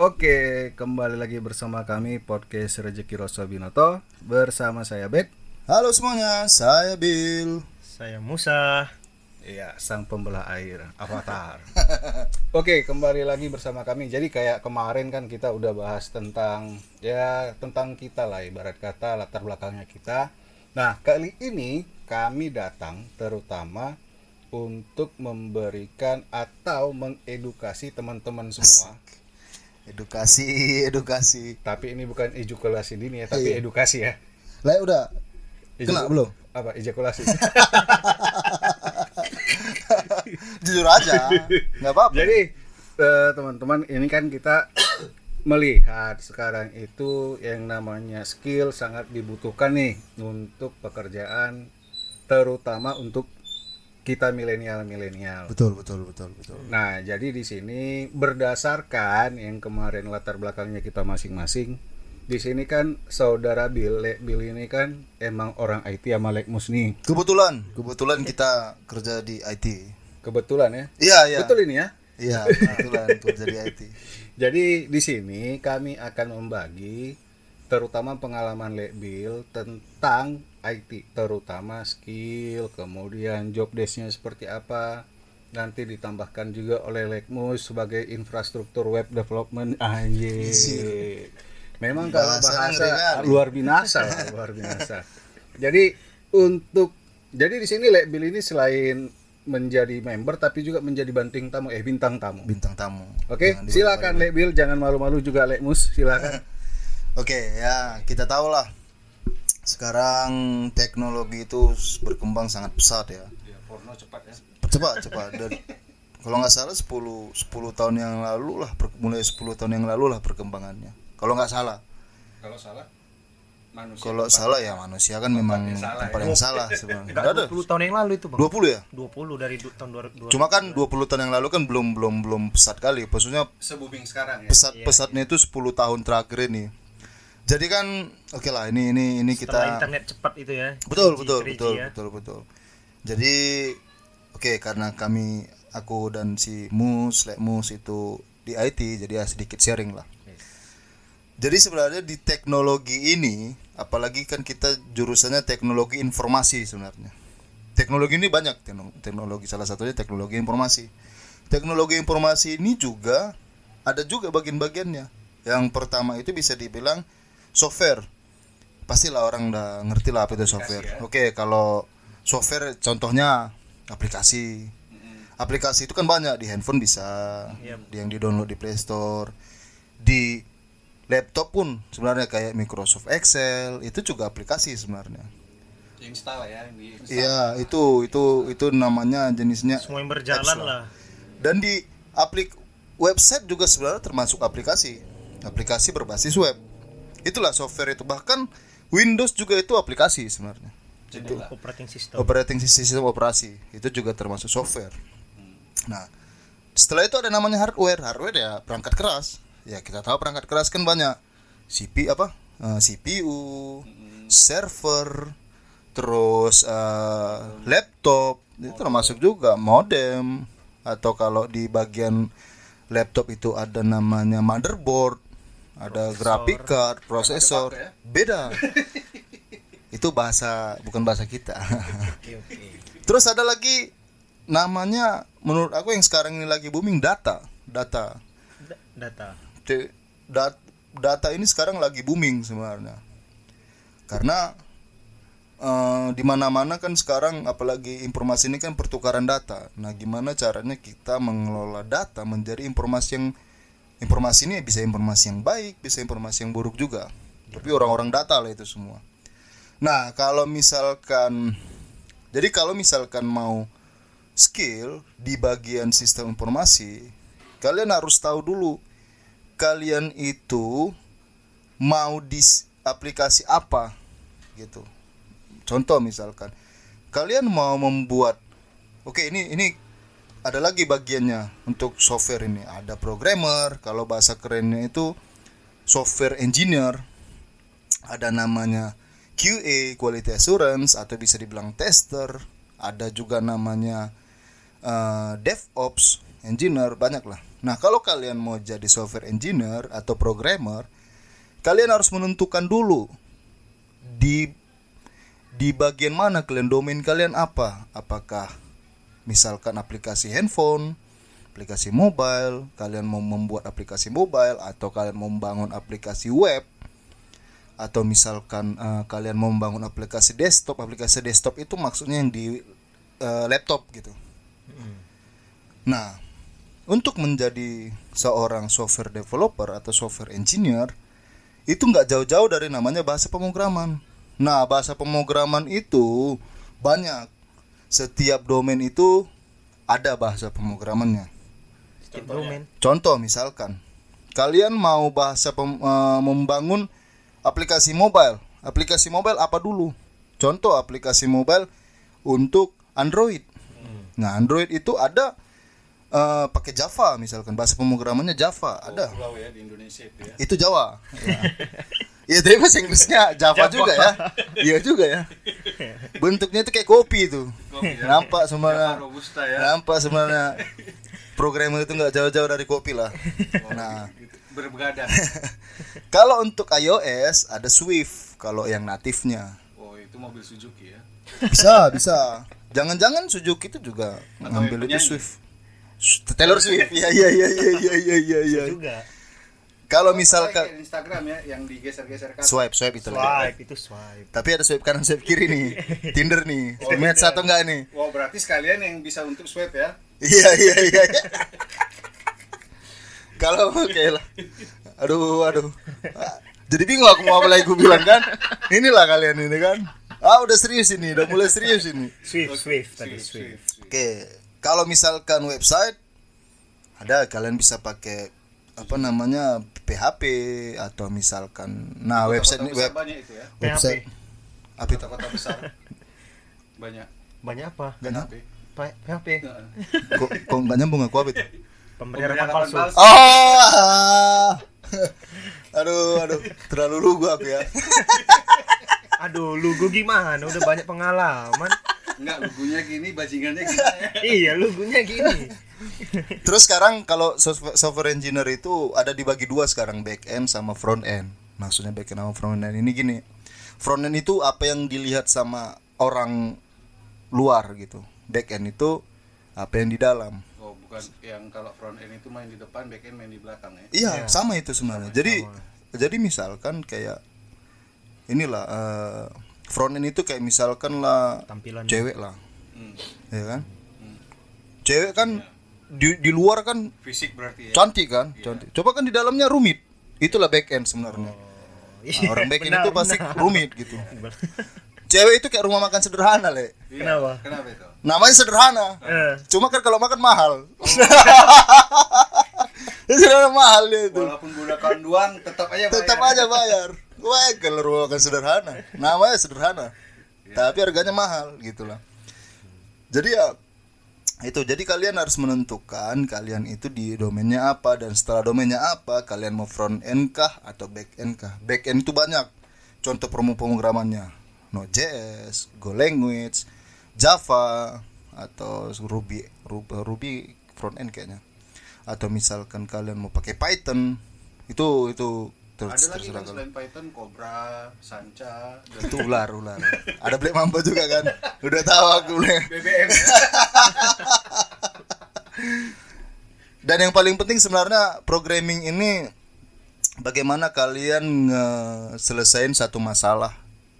Oke, kembali lagi bersama kami podcast Rezeki Rosso Binoto bersama saya Bet. Halo semuanya, saya Bill. Saya Musa. Iya, sang pembelah air, Avatar. Oke, kembali lagi bersama kami. Jadi kayak kemarin kan kita udah bahas tentang ya tentang kita lah ibarat kata latar belakangnya kita. Nah, kali ini kami datang terutama untuk memberikan atau mengedukasi teman-teman semua. Edukasi, edukasi. Tapi ini bukan ejakulasi dini ya, tapi Iya. edukasi ya. Lah udah kena belum? Apa ejakulasi? Jujur aja, nggak apa-apa. Jadi eh, teman-teman ini kan kita melihat sekarang itu yang namanya skill sangat dibutuhkan nih untuk pekerjaan terutama untuk kita milenial-milenial. betul, betul, betul, betul. Nah, jadi di sini berdasarkan yang kemarin latar belakangnya kita masing-masing, di sini kan saudara Bill, Bill ini kan emang orang IT sama Lekmus nih. Kebetulan, kebetulan kita kerja di IT. Kebetulan ya. Iya, iya. Betul ini ya. Iya, kebetulan kerja di IT. Jadi di sini kami akan membagi terutama pengalaman Lekbil tentang IT, terutama skill, kemudian job desk-nya seperti apa. Nanti ditambahkan juga oleh Lekmus sebagai infrastruktur web development anjir. Memang kalau bahasa luar binasa, lah, luar binasa. Jadi untuk jadi di sini Lekbil ini selain menjadi member tapi juga menjadi banting tamu eh bintang tamu. Bintang tamu. Oke, Jangan silakan Lek Bill, jangan malu-malu juga Lek Mus, silakan. Oke, ya kita tahu lah. Sekarang teknologi itu berkembang sangat pesat ya. porno cepat ya. cepat cepat dan kalau nggak salah 10 10 tahun yang lalu lah mulai 10 tahun yang lalu lah perkembangannya kalau nggak salah Kalau salah manusia. kalau salah ya manusia kan memang yang salah tempat ya. yang salah sebenarnya ada 20 tahun yang lalu itu, Bang. 20 ya 20 dari tahun 2000. cuma kan 20 tahun yang lalu kan belum belum belum pesat kali maksudnya sebubing sekarang ya. pesat pesatnya itu 10 tahun terakhir ini jadi kan oke lah ini ini ini Setelah kita internet cepat itu ya. betul 3G, betul 3G betul ya. betul betul. Jadi oke karena kami aku dan si Mus Lek Mus itu di IT jadi ya sedikit sharing lah. Jadi sebenarnya di teknologi ini apalagi kan kita jurusannya teknologi informasi sebenarnya. Teknologi ini banyak tekno- teknologi salah satunya teknologi informasi. Teknologi informasi ini juga ada juga bagian-bagiannya. Yang pertama itu bisa dibilang software. Pastilah orang udah ngerti lah apa itu software. oke kalau software contohnya aplikasi. Aplikasi itu kan banyak di handphone bisa Iya. yang di download di Play Store di laptop pun sebenarnya kayak Microsoft Excel itu juga aplikasi sebenarnya. Install ya, iya itu itu itu namanya jenisnya Semua yang berjalan apps lah. dan di aplik website juga sebenarnya termasuk aplikasi. Aplikasi berbasis web itulah software itu. Bahkan Windows juga itu aplikasi sebenarnya. Operating system. operating system sistem operasi. Itu juga termasuk software. Nah setelah itu ada namanya hardware. Hardware ya perangkat keras. Ya kita tahu perangkat keras kan banyak. CPU apa? Eh, CPU server terus eh, laptop. Itu termasuk juga modem. Atau kalau di bagian laptop itu ada namanya motherboard ada graphic card prosesor beda itu bahasa bukan bahasa kita. Terus ada lagi namanya menurut aku yang sekarang ini lagi booming data. Data. Da- Data. D- dat- data ini sekarang lagi booming sebenarnya. Karena eh, di mana-mana kan sekarang apalagi informasi ini kan pertukaran data. Nah, gimana caranya kita mengelola data menjadi informasi yang informasi ini bisa informasi yang baik, bisa informasi yang buruk juga. Tapi orang-orang data lah itu semua. Nah, kalau misalkan jadi kalau misalkan mau skill di bagian sistem informasi, kalian harus tahu dulu kalian itu mau di aplikasi apa gitu. Contoh misalkan kalian mau membuat Oke, ini ini ada lagi bagiannya untuk software ini. Ada programmer, kalau bahasa kerennya itu software engineer. Ada namanya QA quality assurance atau bisa dibilang tester ada juga namanya eh, DevOps engineer banyak lah Nah, kalau kalian mau jadi software engineer atau programmer, kalian harus menentukan dulu di di bagian mana kalian domain kalian apa? Apakah misalkan aplikasi handphone, aplikasi mobile, kalian mau membuat aplikasi mobile atau kalian mau membangun aplikasi web atau misalkan eh, kalian mau membangun aplikasi desktop, aplikasi desktop itu maksudnya yang di eh, laptop gitu. Nah, untuk menjadi seorang software developer atau software engineer itu nggak jauh-jauh dari namanya bahasa pemrograman. Nah, bahasa pemrograman itu banyak. Setiap domain itu ada bahasa pemrogramannya. Domain. Contoh misalkan kalian mau bahasa pem- eh, membangun aplikasi mobile. Aplikasi mobile apa dulu? Contoh aplikasi mobile untuk Android. Nah, Android itu ada eh, pakai Java misalkan bahasa pemrogramannya Java, ada. Pulau ya di Indonesia itu ya. Itu Jawa. Ya. Iya, tapi bahasa Inggrisnya Java, juga ya. Iya juga ya. Bentuknya itu kayak kopi itu. Kopi ya. Nampak sebenarnya. Robusta ya. Nampak sebenarnya programmer itu nggak jauh-jauh dari kopi lah. Nah, Gitu. Berbegadang. kalau untuk iOS ada Swift kalau yang natifnya. Oh, itu mobil Suzuki ya. Bisa, bisa. Jangan-jangan Suzuki itu juga Atau ngambil itu. Swift. Taylor Swift. Iya, iya, iya, iya, iya, iya, iya, iya. Juga. Kalau Misalkan Instagram ya yang digeser-geser kan. swipe, swipe itu lah. Swipe itu swipe. Tapi ada swipe kanan, swipe kiri nih. Tinder nih. Oh, Match atau enggak nih? Wow, berarti sekalian yang bisa untuk swipe ya. Iya iya iya. Kalau oke lah. Aduh aduh. Jadi bingung aku mau apa lagi gue bilang kan. Inilah kalian ini kan. Ah udah serius ini, udah mulai serius ini. Swift, Swift tadi Swift. Oke, kalau misalkan website ada kalian bisa pakai apa namanya PHP atau misalkan nah website ini web banyak itu ya. website apa itu? Kota-kota besar. banyak. Banyak apa? Gak PHP. Heeh. Kok, kok nggak nyambung aku apa itu? Pemberian palsu. Oh, ah. aduh, aduh, terlalu lugu aku ya. Aduh, lugu gimana? Udah banyak pengalaman. Enggak, lugunya gini, bajingannya gini. ya. iya, lugunya gini. Terus sekarang kalau software, engineer itu ada dibagi dua sekarang back end sama front end. Maksudnya back end sama front end ini gini. Front end itu apa yang dilihat sama orang luar gitu. Back end itu apa yang di dalam. Oh, bukan yang kalau front end itu main di depan, back end main di belakang ya. Iya, sama itu sebenarnya. Jadi jadi misalkan kayak inilah eh, front end itu kayak misalkan lah Tampilan cewek lah, Hmm. ya kan? Cewek kan di di luar kan Fisik berarti ya. cantik kan? Cantik. Coba kan di dalamnya rumit. Itulah back end sebenarnya. Nah, orang back end Benar, itu pasti benar. rumit gitu. Cewek itu kayak rumah makan sederhana le. Iya. Kenapa? Kenapa itu? namanya sederhana. Eh, cuma kan kalau makan mahal. Sederhana mahal dia itu. Walaupun budak kanduang tetap aja bayar. tetap aja bayar Wah, kalau rumah makan sederhana. Namanya sederhana. Tapi harganya mahal gitulah jadi ya itu. Jadi kalian harus menentukan kalian itu di domainnya apa. Dan setelah domainnya apa kalian mau front end kah atau back end kah? Back end itu banyak. Contoh promo pemrogramannya. Node.js, Go language, Java atau Ruby Ruby, Ruby front end kayaknya. Atau misalkan kalian mau pakai Python. Itu itu terus Ada lagi kan selain Python, Cobra, Sanca, dan itu ular ular ada Black Mamba juga kan udah tahu aku Black BBM ya. Dan yang paling penting sebenarnya programming ini bagaimana kalian selesain satu masalah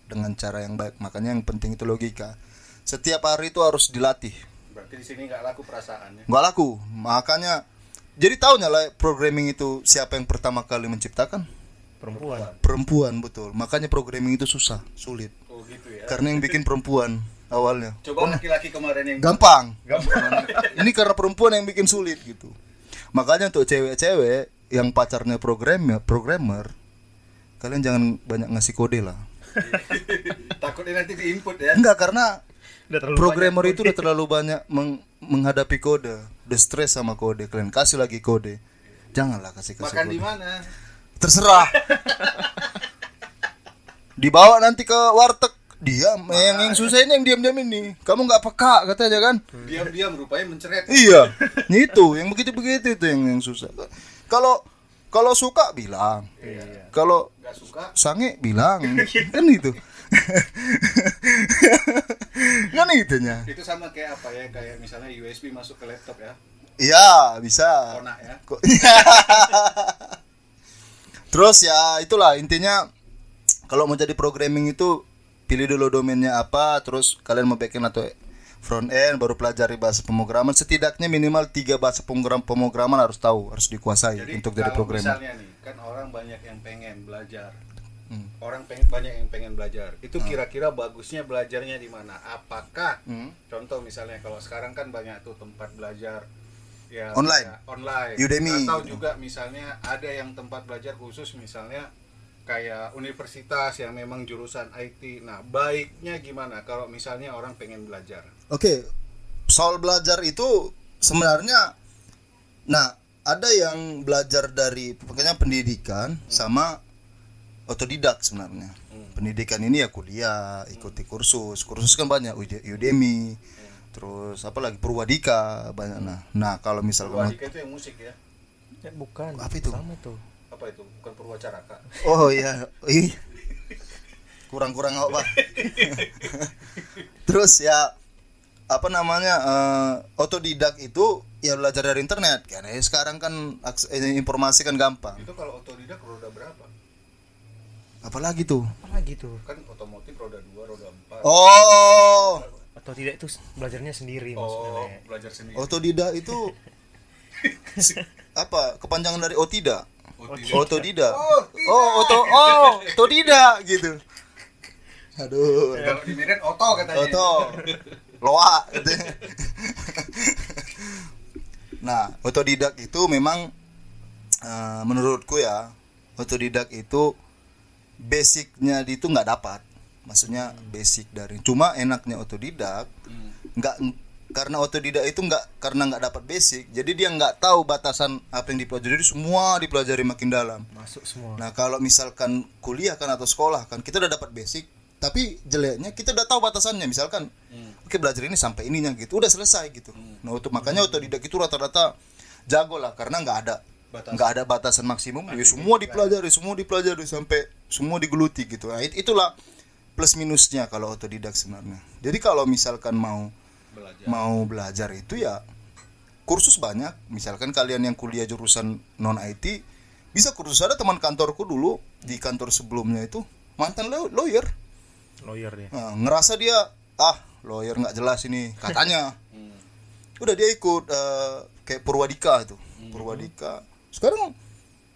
dengan cara yang baik. Makanya yang penting itu logika. Setiap hari itu harus dilatih. Berarti di sini nggak laku perasaannya. Nggak laku. Makanya jadi tahunya lah programming itu siapa yang pertama kali menciptakan? Perempuan. Perempuan betul. Makanya programming itu susah, sulit. Oh gitu ya. Karena yang bikin perempuan awalnya. Coba laki-laki kemarin yang Gampang. Ini karena perempuan yang bikin sulit gitu. Makanya untuk cewek-cewek yang pacarnya programmer, programmer, kalian jangan banyak ngasih kode lah. takutnya nanti diinput ya. Enggak karena programmer itu udah terlalu banyak meng- menghadapi kode, udah stres sama kode. Kalian kasih lagi kode. Janganlah kasih kasih Makan kode. di mana? Terserah. Dibawa nanti ke warteg diam yang yang susah ini yang diam-diam ini kamu nggak peka katanya kan Diam-diam rupanya mencret. iya itu yang begitu-begitu itu yang yang susah kalau kalau suka bilang kalau Gak suka. sange bilang kan itu kan itunya Itu sama kayak apa ya? Kayak misalnya USB masuk ke laptop ya. iya bisa Kona ya. Terus ya itulah intinya kalau mau jadi programming itu pilih dulu domainnya apa, terus kalian mau backend atau front end, baru pelajari bahasa pemrograman. Setidaknya minimal tiga bahasa pemrogram pemrograman harus tahu, harus dikuasai untuk jadi programmer. misalnya nih, kan orang banyak yang pengen belajar. Hmm. Orang pengen banyak yang pengen belajar. Itu kira-kira bagusnya belajarnya di mana? Apakah Hmm. contoh misalnya kalau sekarang kan banyak tuh tempat belajar ya Online. kayak online. Udemy. Atau juga misalnya ada yang tempat belajar khusus misalnya kayak universitas yang memang jurusan IT. Nah, baiknya gimana kalau misalnya orang pengen belajar? Oke, soal belajar itu sebenarnya, nah ada yang belajar dari pokoknya pendidikan sama otodidak sebenarnya. Pendidikan ini ya kuliah, ikuti kursus, kursus kan banyak, Ude- Udemy, terus apa lagi Purwadika banyak. Nah, nah kalau misalkan Purwadika itu yang musik ya? Ya, bukan. Apa itu? Sama tuh. Apa itu? Bukan Purwacaraka. Oh iya, ih. Kurang-kurang apa, Pak? Terus ya apa namanya eh, otodidak itu ya belajar dari internet karena ya sekarang kan aks- eh, informasi kan gampang. Itu kalau otodidak roda berapa? Apalagi tuh? Apalagi tuh? Kan otomotif roda 2, roda 4. Oh, tidak itu belajarnya sendiri Oh, maksudnya. belajar sendiri. otodidak itu apa? Kepanjangan dari otida. Otodidak. Otodidak. Oh, oto oh, otodidak gitu. Aduh. Kalau di Medan oto katanya. Oto loa gitu. nah otodidak itu memang eh, menurutku ya otodidak itu basicnya di itu nggak dapat maksudnya basic dari cuma enaknya otodidak Hmm. nggak karena otodidak itu nggak karena nggak dapat basic jadi dia nggak tahu batasan apa yang dipelajari Jadi semua dipelajari makin dalam Masuk semua. Nah kalau misalkan kuliah kan atau sekolah kan kita udah dapat basic, tapi jeleknya kita udah tahu batasannya. Misalkan, oke belajar ini sampai ininya gitu, udah selesai gitu. Nah untuk makanya otodidak itu rata-rata jago lah karena nggak ada nggak ada batasan maksimum. Ya, semua dipelajari, semua dipelajari sampai semua digeluti gitu. Nah it- itulah plus minusnya kalau otodidak sebenarnya. Jadi kalau misalkan mau Belajar. mau belajar itu ya kursus banyak misalkan kalian yang kuliah jurusan non IT bisa kursus ada teman kantorku dulu di kantor sebelumnya itu mantan law- lawyer Lawyer dia. Nah, ngerasa dia ah lawyer nggak jelas ini katanya Hmm. udah dia ikut eh, kayak Purwadika itu Purwadika sekarang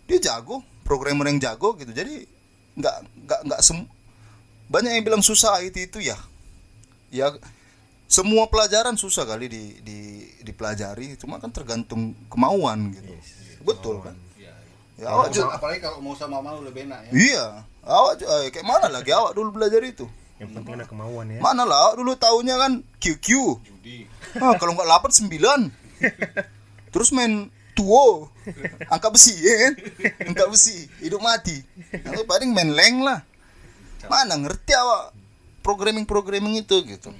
dia jago programmer yang jago gitu jadi nggak nggak nggak sem banyak yang bilang susah IT itu ya ya semua pelajaran susah kali di, di dipelajari cuma kan tergantung kemauan gitu betul kan Iya. ya awak Kalau- juga apalagi kalau mau sama mau lebih enak ya. iya awak ju- eh, kayak mana lagi awak dulu belajar itu Yang penting ada kemauan ya. mana lah awak dulu taunya kan QQ Judi. Ah, kalau nggak 8 9. Terus main tuo. Angkat besi ya kan? Angkat besi, hidup mati. Aku paling main leng lah. Mana ngerti awak programming-programming itu gitu.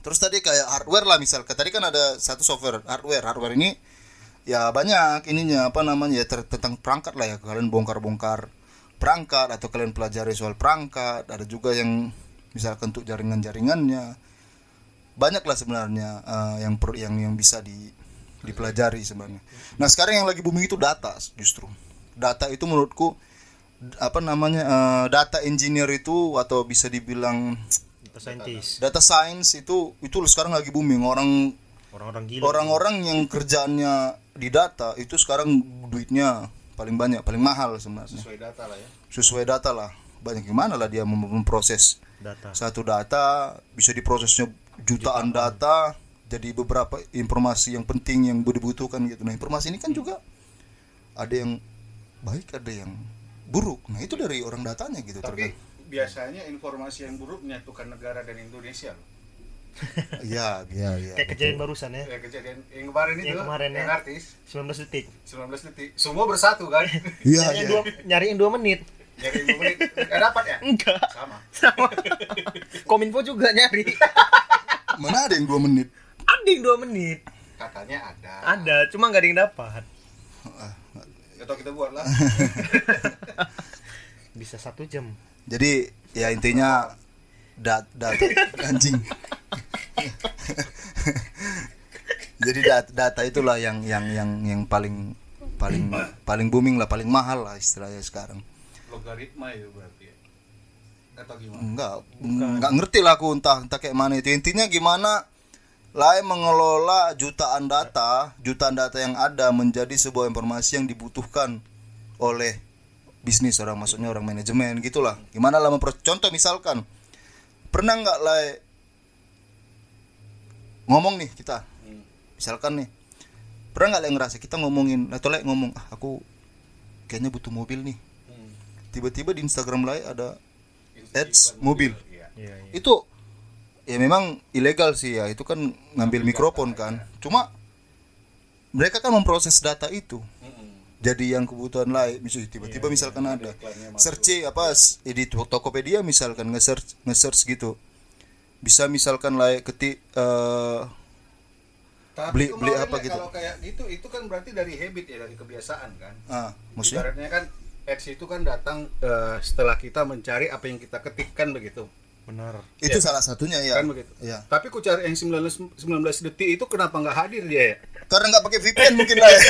Terus tadi kayak hardware lah misal. Tadi kan ada satu software hardware. Hardware ini ya banyak ininya apa namanya ya tentang perangkat lah ya. Kalian bongkar-bongkar perangkat atau kalian pelajari soal perangkat. Ada juga yang misalkan untuk jaringan-jaringannya banyak lah sebenarnya eh, yang per, yang yang bisa di dipelajari sebenarnya. Nah sekarang yang lagi booming itu data justru. Data itu menurutku apa namanya eh, data engineer itu atau bisa dibilang Data scientist. data science itu itu sekarang lagi booming orang Orang-orang gila. orang-orang yang kerjaannya di data itu sekarang duitnya paling banyak paling mahal sebenarnya Sesuai data lah ya. sesuai data lah banyak gimana lah dia mem- memproses data. satu data bisa diprosesnya jutaan data jadi beberapa informasi yang penting yang dibutuhkan gitu nah informasi ini kan juga ada yang baik ada yang buruk nah itu dari orang datanya gitu Tapi tergantung biasanya informasi yang buruk menyatukan negara dan Indonesia loh. ya ya ya Kayak kejadian barusan ya. Ya kejadian yang kemarin itu Yang kemarin yang ya. artis 19 detik. 19 detik semua bersatu kan. iya Nyariin iya dua, nyariin 2 menit. Nyari dua menit nggak dapat ya? Enggak. Sama. Sama. Kominfo juga nyari. Mana ada yang dua menit? Ada yang dua menit. Katanya ada. Ada, cuma nggak ada yang dapat. Gak tau kita buat lah. Bisa satu jam. Jadi ya intinya dat data anjing. Jadi data, data itulah yang yang yang yang paling paling paling booming lah, paling mahal lah istilahnya sekarang. Logaritma itu berarti ya. Atau gimana? Enggak, enggak ngerti lah aku entah entah kayak mana itu. Intinya gimana lain mengelola jutaan data, jutaan data yang ada menjadi sebuah informasi yang dibutuhkan oleh bisnis orang maksudnya orang manajemen gitulah. Gimana lah contoh misalkan pernah nggak lah ngomong nih kita misalkan nih pernah nggak lah ngerasa kita ngomongin atau lah ngomong ah aku kayaknya butuh mobil nih tiba-tiba di Instagram lah ada ads mobil Iya. Iya, iya. itu ya memang ilegal sih ya. Itu kan ngambil mikrofon kan. Cuma mereka kan memproses data itu. Jadi yang kebutuhan lain misalnya tiba-tiba misalkan ada search apa di to- Tokopedia misalkan nge-search nge-search gitu. Bisa misalkan lah ketik eh, Tapi Beli- beli apa ya, gitu? Kalau kayak gitu itu kan berarti dari habit ya, dari kebiasaan kan. ah maksudnya? Ibaratnya kan ads itu kan datang eh, setelah kita mencari apa yang kita ketikkan begitu. Benar. itu salah satunya ya Kan begitu. ya Tapi ku cari yang 19 19 detik itu kenapa nggak hadir dia ya? karena nggak pakai VPN mungkin lah ya.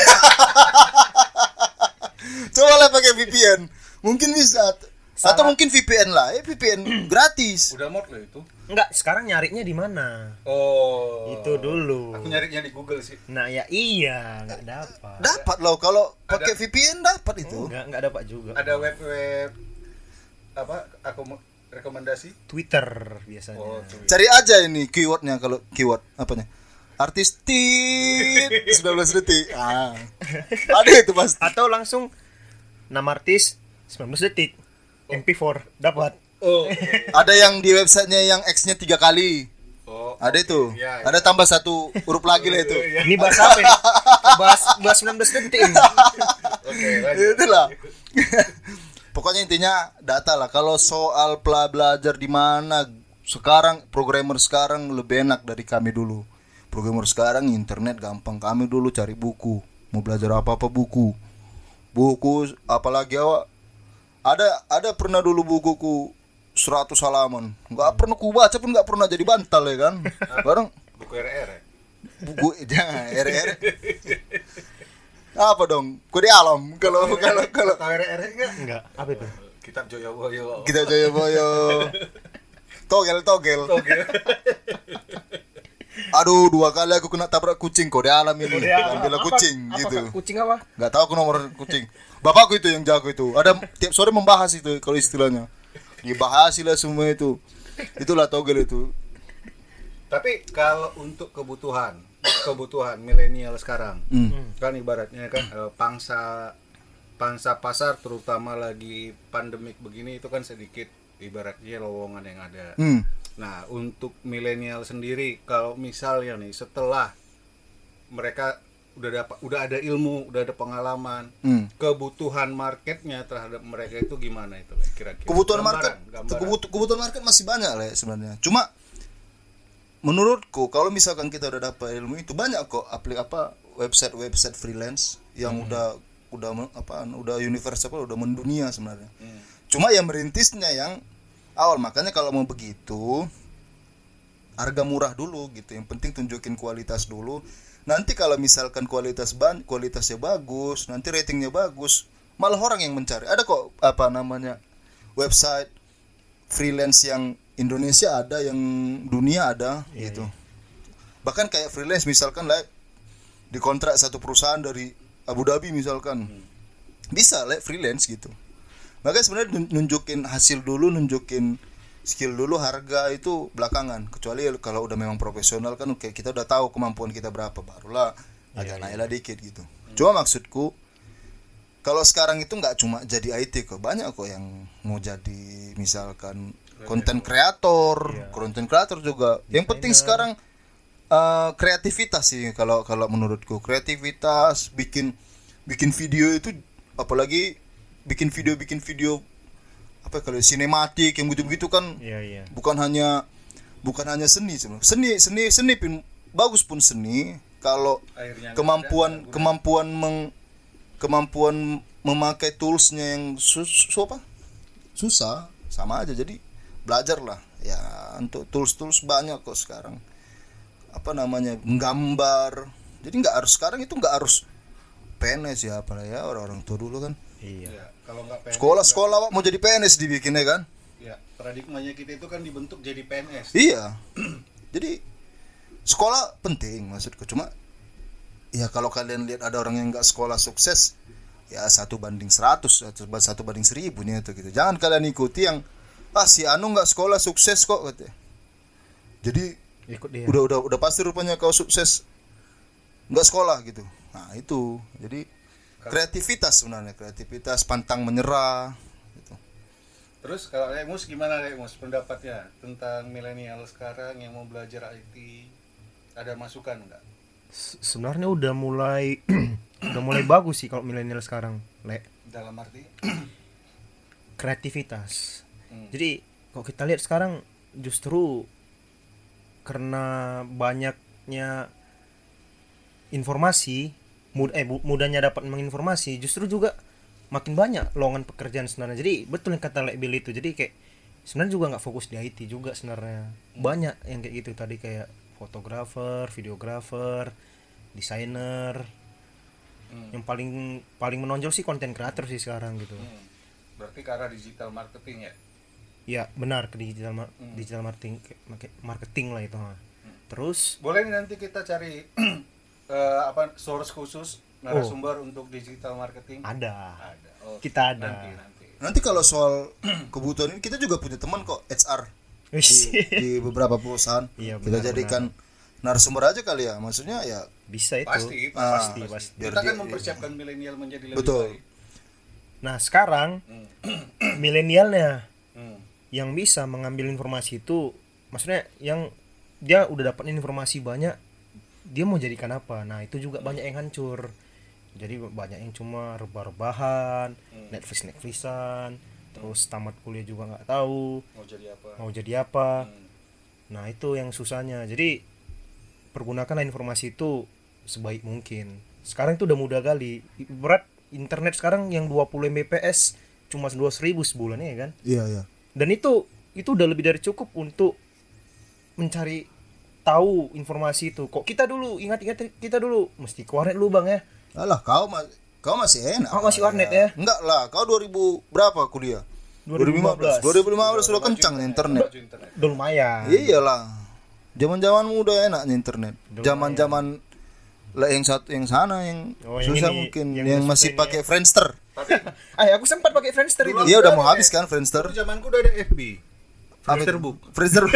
coba lah pakai VPN mungkin bisa atau mungkin VPN lah eh VPN gratis Udah mod loh itu. Enggak, sekarang nyarinya di mana? Oh. Itu dulu. Aku nyarinya di Google sih. Nah, ya iya, nggak dapat. dapat loh kalau pakai VPN dapat itu Enggak, enggak dapat juga. Ada web-web apa aku mau rekomendasi? Twitter biasanya. Oh, tuh. cari aja ini keywordnya kalau keyword apanya artis tit 19 detik ah ada itu pasti Atau langsung nama artis 19 detik. MP4 dapat. Oh. ada yang di websitenya yang X nya tiga kali Oh. ada itu Iya, iya. ada tambah satu huruf lagi lah itu Ini bahas apa ya? Bahas, bahas 19 detik ini. Oke, lanjut. itulah pokoknya intinya data lah. Kalau soal pela belajar di mana sekarang programmer sekarang lebih enak dari kami dulu. Programmer sekarang internet gampang. Kami dulu cari buku. Mau belajar apa apa buku. Buku apalagi awak? Ada ada pernah dulu bukuku 100 halaman. Nggak pernah ku baca pun nggak pernah jadi bantal ya kan? Bareng. Buku RR ya? buku jangan RR apa dong? Kode alam. Kalau kalau kalau RR enggak? Enggak, apa itu? Kitab Joyoboyo. kita jaya boyo togel. Togel. Oke. aduh dua kali aku kena tabrak kucing kode alam ini. Ambil Apa- kucing apa, gitu. Kak? Kucing apa? nggak tahu aku nomor kucing. Bapakku itu yang jago itu. Ada tiap sore membahas itu kalau istilahnya. Dibahas lah semua itu. Itulah togel itu. Tapi kalau untuk kebutuhan, kebutuhan milenial sekarang, Hmm. kan ibaratnya kan eh, pangsa pangsa pasar terutama lagi pandemik begini itu kan sedikit ibaratnya lowongan yang ada. hmm. Nah, untuk milenial sendiri kalau misalnya nih setelah mereka udah dapat udah ada ilmu, udah ada pengalaman, Hmm. kebutuhan marketnya terhadap mereka itu gimana itu kira-kira? kebutuhan Gambaran, market gambaran. kebut- kebutuhan market masih banyak lah ya sebenarnya cuma menurutku kalau misalkan kita udah dapat ilmu itu banyak kok aplik apa website website freelance yang udah udah me- apa udah universal udah mendunia sebenarnya. Cuma yang merintisnya yang awal makanya kalau mau begitu harga murah dulu gitu. Yang penting tunjukin kualitas dulu. Nanti kalau misalkan kualitas ban kualitasnya bagus nanti ratingnya bagus malah orang yang mencari. Ada kok apa namanya website freelance yang Indonesia ada yang dunia ada gitu. Bahkan kayak freelance misalkan lah dikontrak satu perusahaan dari Abu Dhabi misalkan. Bisa lah freelance gitu. Makanya sebenarnya nun- nunjukin hasil dulu nunjukin skill dulu harga itu belakangan. Kecuali kalau udah memang profesional kan oke kita udah tahu kemampuan kita berapa barulah agak naik lah dikit gitu. Cuma maksudku kalau sekarang itu nggak cuma jadi IT kok. Banyak kok yang mau jadi misalkan konten kreator konten kreator juga. Yang penting sekarang eh, kreativitas sih kalau kalau menurutku. Kreativitas bikin bikin video itu apalagi bikin video bikin video apa kalau sinematik yang begitu-begitu kan Iya iya. bukan hanya bukan hanya seni sebenarnya. Seni seni seni pun bagus pun seni. Kalau Akhirnya kemampuan ada, kemampuan meng, kemampuan memakai toolsnya yang sus, su- apa? Susah sama aja. Jadi belajar lah ya untuk tools tools banyak kok sekarang apa namanya menggambar jadi nggak harus sekarang itu nggak harus PNS ya apa ya orang-orang tua dulu kan Iya. Ya, kalau nggak PNS, sekolah sekolah mau jadi PNS dibikinnya kan Ya, paradigmanya kita itu kan dibentuk jadi PNS. Iya. Jadi sekolah penting maksudku cuma ya kalau kalian lihat ada orang yang nggak sekolah sukses ya satu banding 100 atau satu banding seribu nih itu gitu. Jangan kalian ikuti yang ah si Anu nggak sekolah sukses kok katanya. Jadi Ikut dia. udah udah udah pasti rupanya kau sukses nggak sekolah gitu. Nah itu jadi kreativitas sebenarnya kreativitas pantang menyerah gitu. Terus kalau Lemus gimana Lemus pendapatnya tentang milenial sekarang yang mau belajar IT? Ada masukan nggak? Se- Sebenarnya udah mulai udah mulai bagus sih kalau milenial sekarang, Le. Dalam arti Kreativitas. Hmm. Jadi kalau kita lihat sekarang justru karena banyaknya informasi mud eh mudahnya dapat menginformasi justru juga makin banyak lowongan pekerjaan sebenarnya jadi betul yang kata Lek itu jadi kayak sebenarnya juga nggak fokus di IT juga sebenarnya banyak yang kayak gitu tadi kayak fotografer videografer desainer Hmm. yang paling paling menonjol sih konten kreator sih sekarang gitu Hmm. Berarti arah digital marketing ya? Ya benar ke digital ma- Hmm. digital marketing ke- marketing lah itu ha. terus Boleh nih nanti kita cari eh, apa source khusus narasumber untuk digital marketing? ada Ada. Oh, Kita ada. Nanti, nanti. Nanti kalau soal kebutuhan ini kita juga punya teman kok HR di, di beberapa perusahaan. Iya, kita benar, jadikan narasumber aja kali ya. Maksudnya ya bisa itu Pasti, Ah, pasti, pasti, pasti. Kita Biar kan mempersiapkan milenial menjadi lebih Betul. baik. nah sekarang Hmm. milenialnya Hmm. Yang bisa mengambil informasi itu maksudnya yang dia udah dapat informasi banyak dia mau jadikan apa? Nah itu juga banyak yang hancur. Jadi banyak yang cuma rebah-rebahan Netflix Netflixan terus tamat kuliah juga nggak tahu. Mau jadi apa? mau jadi apa? Hmm. nah itu yang susahnya. Jadi pergunakanlah informasi itu sebaik mungkin. Sekarang itu udah mudah kali. Berat internet sekarang yang 20 Mbps cuma 200 ribu sebulan ya kan? Iya iya. Dan itu itu udah lebih dari cukup untuk mencari tahu informasi itu kok kita dulu ingat-ingat kita dulu mesti ke warnet dulu bang ya Alah kau ma- kau masih enak. Kau masih warnet ya? Enggak lah, kau 2000 berapa kuliah? 2015. 2015 sudah kencang nih internet. Udah lumayan Iyalah. Zaman-zaman muda enaknya internet. Zaman-zaman lah yang satu yang sana yang, Oh, yang susah ini, mungkin yang yang, masih pakai Friendster. Ah aku sempat pakai Friendster itu Iya udah mau habis kan Friendster. Dulu zamanku udah ada FB. Friendster book. Friendster.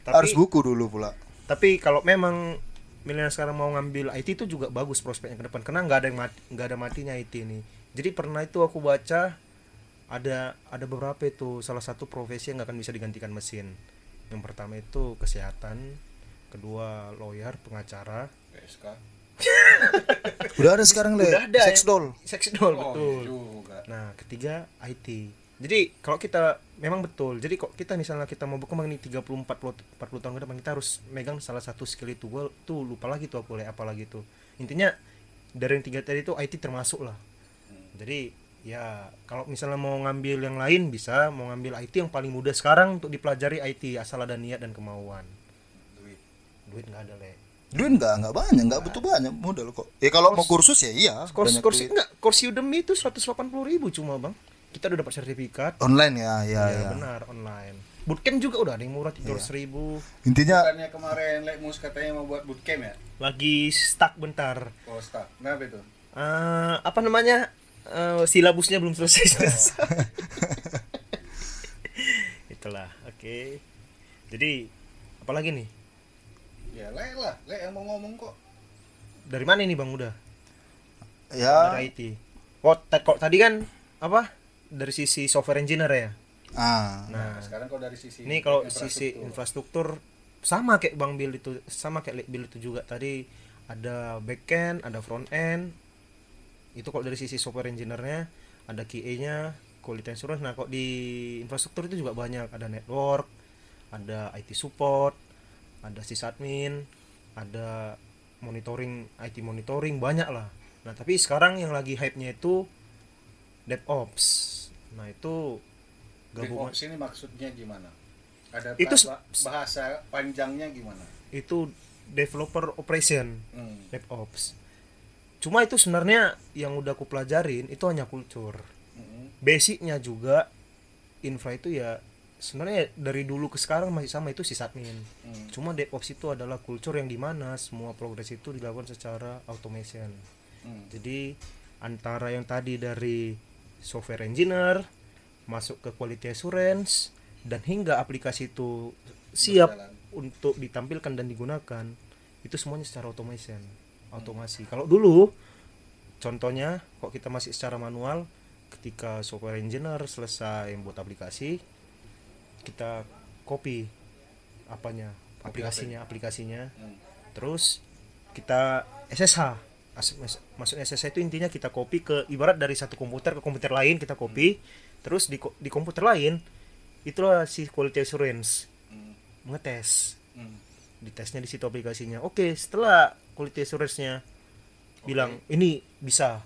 tapi Harus buku dulu pula. tapi kalau memang milenial sekarang mau ngambil IT itu juga bagus prospeknya ke depan karena nggak ada yang mati, nggak ada matinya IT ini jadi pernah itu aku baca ada ada beberapa itu salah satu profesi yang nggak akan bisa digantikan mesin yang pertama itu kesehatan kedua lawyer pengacara PSK. Udah ada sekarang le. Udah ada Sex ya. doll. sex doll Oh, betul juga. Nah, ketiga IT. Jadi kalau kita memang betul. Jadi kok kita misalnya kita mau berkembang nih 30 40 40 tahun ke depan kita harus megang salah satu skill itu. Gua tuh lupa lagi tuh aku apa lagi tuh. Intinya dari yang tiga tadi itu IT termasuk lah. Jadi ya kalau misalnya mau ngambil yang lain bisa, mau ngambil IT yang paling mudah sekarang untuk dipelajari IT asal ada niat dan kemauan. Duit. Duit nggak ada le. Duit enggak, enggak banyak, enggak butuh banyak modal kok. Ya kalau mau kursus ya iya, banyak kursi enggak, kursi Udemy itu 180 ribu cuma bang. Kita udah dapat sertifikat. Online ya, ya, ya, ya. benar online bootcamp juga udah ada yang murah tiga ribu Intinya Bukannya kemarin Lekmus katanya mau buat bootcamp ya? lagi stuck bentar Oh, staff. Kenapa itu? Eh, apa namanya Eh, silabusnya belum selesai selesai itulah oke jadi apalagi nih Ya, Lek lah. Lek yang mau ngomong kok. dari mana ini bang udah ya. Dari IT oh kok tadi kan apa? Dari sisi software engineer ya? Ah. Nah Nah, sekarang kalau dari sisi ini kalau sisi infrastruktur. sama kayak bang Bill itu sama kayak Lek Bill itu juga. Tadi ada backend ada front end itu kalau dari sisi software engineer-nya ada QA-nya quality assurance. Nah kok di infrastruktur itu juga banyak. Ada network ada IT support ada sysadmin ada monitoring IT monitoring banyak lah nah tapi sekarang yang lagi hype-nya itu DevOps nah itu gabungan DevOps ini maksudnya gimana? Ada Itu bahasa, bahasa panjangnya gimana? itu developer operation Hmm. DevOps cuma itu sebenarnya yang udah aku pelajarin itu hanya kultur Hmm. basicnya juga infra itu ya sebenarnya dari dulu ke sekarang masih sama itu sysadmin Hmm. cuma DevOps itu adalah kultur yang di mana semua progres itu dilakukan secara automation Hmm. jadi antara yang tadi dari software engineer masuk ke quality assurance dan hingga aplikasi itu siap Berjalan. untuk ditampilkan dan digunakan itu semuanya secara automation automasi kalau dulu contohnya kok kita masih secara manual ketika software engineer selesai membuat aplikasi kita copy apanya aplikasinya aplikasinya. Hmm. terus kita SSH As- mas- maksudnya SSH itu intinya kita copy ke ibarat dari satu komputer ke komputer lain kita copy. Terus di di komputer lain itulah si quality assurance. Hmm. mengetes Hmm. ditesnya di situ aplikasinya. Oke setelah quality assurance-nya bilang ini bisa.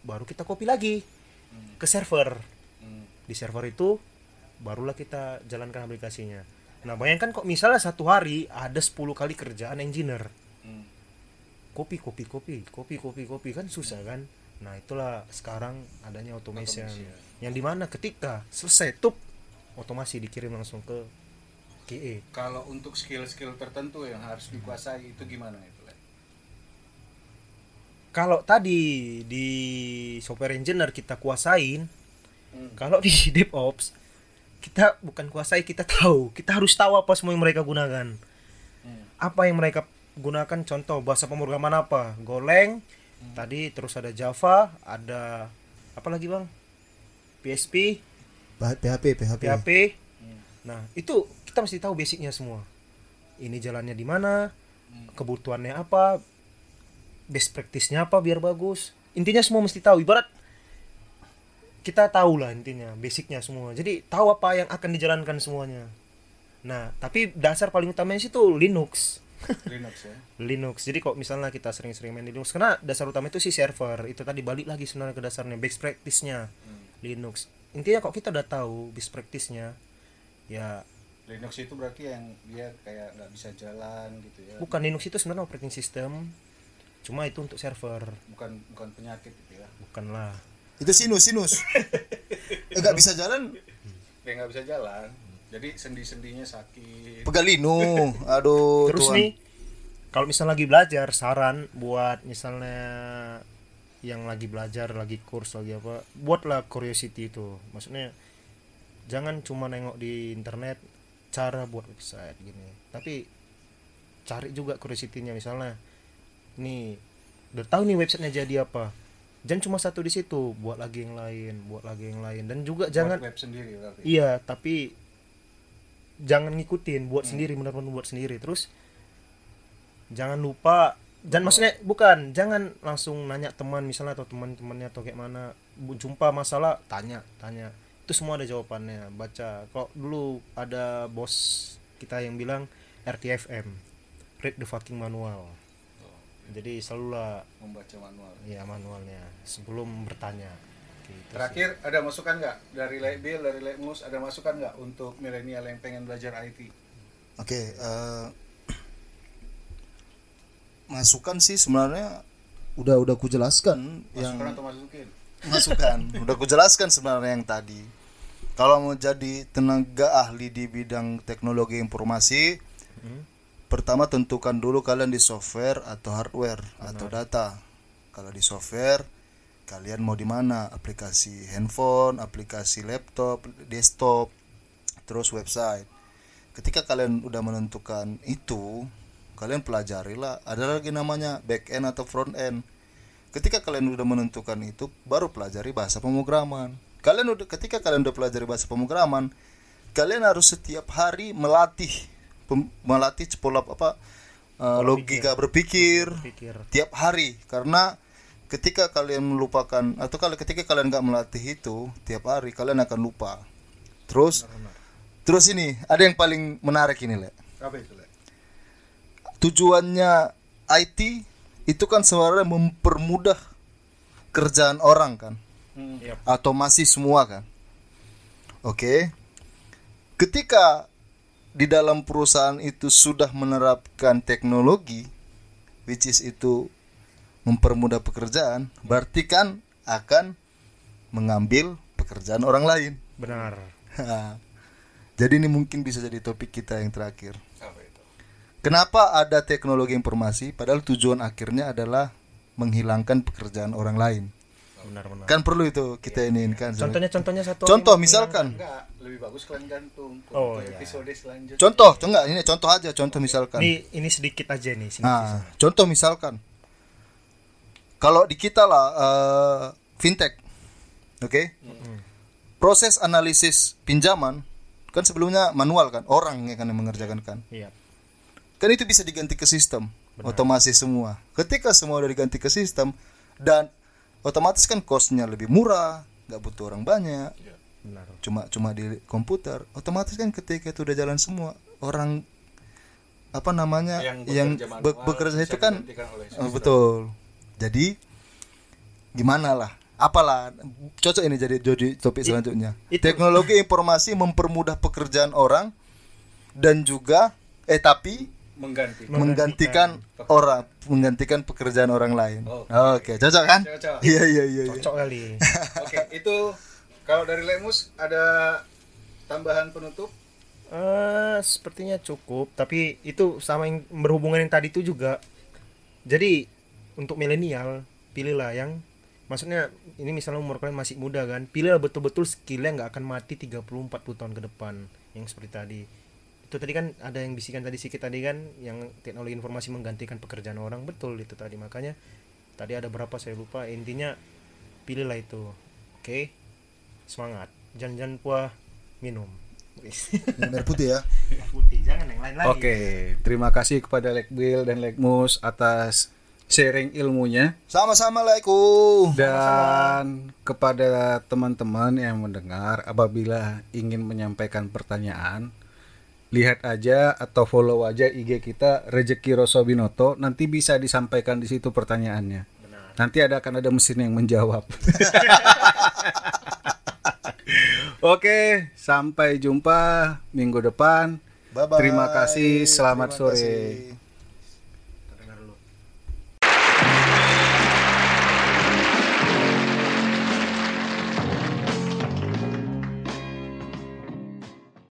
Baru kita copy lagi Hmm. ke server. Hmm. di server itu barulah kita jalankan aplikasinya nah bayangkan kok misalnya satu hari ada 10 kali kerjaan engineer Hmm. kopi kopi kopi kopi kopi kopi kan susah kan nah itulah sekarang adanya automation, Automation. yang di mana ketika selesai tup otomasi dikirim langsung ke E. QA Kalau untuk skill-skill tertentu yang harus dikuasai itu gimana itu? Kalau tadi di software engineer kita kuasain Hmm. kalau di DevOps kita bukan kuasai kita tahu. Kita harus tahu apa semua yang mereka gunakan. Hmm. apa yang mereka gunakan contoh bahasa pemrograman apa? Golang tadi terus ada Java ada apa lagi bang? PHP PHP PHP PHP Hmm. nah itu kita mesti tahu basicnya semua. Ini jalannya di mana Hmm. kebutuhannya apa best practice-nya apa biar bagus. Intinya semua mesti tahu. Ibarat kita tahu lah intinya basicnya semua jadi tahu apa yang akan dijalankan semuanya nah tapi dasar paling utamanya sih tuh Linux Linux ya. Linux. Jadi kok misalnya kita sering-sering main di Linux karena dasar utama itu sih server. Itu tadi balik lagi sebenarnya ke dasarnya best practice-nya Hmm. Linux. Intinya kok kita udah tahu best practice-nya ya Linux itu berarti yang dia kayak nggak bisa jalan gitu ya. bukan Linux itu sebenarnya operating system. Cuma itu untuk server, Bukan bukan penyakit gitu ya. bukanlah. Itu sinus sinus. Eh, nggak bisa jalan. Dia nggak bisa jalan. Jadi sendi-sendinya sakit. pegalinu aduh Terus Tuhan. nih kalau misalnya lagi belajar saran buat misalnya yang lagi belajar lagi kurs lagi apa buatlah curiosity itu. Maksudnya jangan cuma nengok di internet cara buat website gini. Tapi cari juga curiosity-nya. Misalnya nih udah tahu nih websitenya jadi apa jangan cuma satu di situ buat lagi yang lain buat lagi yang lain dan juga jangan Buat web sendiri berarti. Iya, tapi jangan ngikutin, buat sendiri benar-benar buat sendiri. Terus jangan lupa dan maksudnya bukan, jangan langsung nanya teman misalnya atau teman-temannya atau kayak mana jumpa masalah tanya, tanya. Itu semua ada jawabannya. Baca. Kok dulu ada bos kita yang bilang RTFM, read the fucking manual. Jadi selalulah Membaca manual. ya manualnya sebelum bertanya. Gitu sih. Terakhir ada masukan nggak dari Bill dari Lekmus ada masukan nggak untuk milenial yang pengen belajar IT? Oke, eh, masukan sih sebenarnya udah udah ku jelaskan yang Masukan atau masukin? masukan udah ku jelaskan sebenarnya yang tadi. Kalau mau jadi tenaga ahli di bidang teknologi informasi, Hmm. Pertama tentukan dulu kalian di software atau hardware atau data. Kalau di software, kalian mau di mana? Aplikasi handphone, aplikasi laptop, desktop, terus website. Ketika kalian udah menentukan itu, kalian pelajarilah. Ada lagi namanya back end atau front end. Ketika kalian udah menentukan itu, baru pelajari bahasa pemrograman. Kalian udah ketika kalian udah pelajari bahasa pemrograman, kalian harus setiap hari melatih melatih pola apa eh, logika berpikir Pikir. tiap hari. Karena ketika kalian melupakan atau kalau ketika kalian nggak melatih itu tiap hari kalian akan lupa. Terus terus ini ada yang paling menarik ini le Apa itu, Le? tujuannya IT itu kan sebenarnya mempermudah kerjaan orang kan? Yap. atau masih semua kan? Oke. Ketika di dalam perusahaan itu sudah menerapkan teknologi which is itu mempermudah pekerjaan berarti kan akan mengambil pekerjaan orang lain. Benar. Jadi ini mungkin bisa jadi topik kita yang terakhir. Apa itu? Kenapa ada teknologi informasi? Padahal tujuan akhirnya adalah menghilangkan pekerjaan orang lain? Benar benar Kan perlu itu kita ini kan. contohnya contohnya satu Contoh misalkan. Enggak, lebih bagus kalian gantung Oh, iya. episode selanjutnya. Contoh, enggak ini contoh aja, contoh misalkan. ini ini sedikit aja nih sini Nah, contoh misalkan. Kalau di kita lah eh, fintech. Oke? Proses analisis pinjaman kan sebelumnya manual kan, orang yang akan mengerjakan kan. iya kan itu bisa diganti ke sistem otomasi semua ketika semua udah diganti ke sistem dan otomatis kan costnya lebih murah nggak butuh orang banyak. Benar. Cuma cuma di komputer. Otomatis kan ketika itu udah jalan semua orang apa namanya Yang yang, bekerja be- manual bekerja itu kan oh, betul. Jadi gimana lah? Apalah? Cocok ini jadi jadi topik selanjutnya. itu- teknologi informasi mempermudah pekerjaan orang dan juga eh tapi Mengganti. menggantikan orang menggantikan pekerjaan orang lain. Oke. Oke, cocok kan? Cocok. Iya iya iya. iya. cocok kali Oke, itu kalau dari Lemus ada tambahan penutup? Eh, sepertinya cukup, tapi itu sama yang berhubungan yang tadi itu juga. Jadi untuk milenial pilihlah yang maksudnya ini misalnya umur kalian masih muda kan, pilihlah betul-betul skill yang nggak akan mati 30 40 tahun ke depan yang seperti tadi. Itu tadi kan ada yang bisikan tadi sedikit tadi kan yang teknologi informasi menggantikan pekerjaan orang betul itu tadi makanya tadi ada berapa saya lupa intinya pilihlah itu. Oke. Semangat. Jangan-jangan puah minum. Air putih ya. putih jangan yang lain lagi Oke, terima kasih kepada Lekbil dan Lekmus atas sharing ilmunya Sama-sama lah Iku. dan kepada teman-teman yang mendengar apabila ingin menyampaikan pertanyaan lihat aja atau follow aja IG kita Rezeki Rosobinoto nanti bisa disampaikan di situ pertanyaannya. Nanti ada akan ada mesin yang menjawab. Oke, sampai jumpa minggu depan. Bye-bye. Terima kasih, selamat Terima sore. kasih.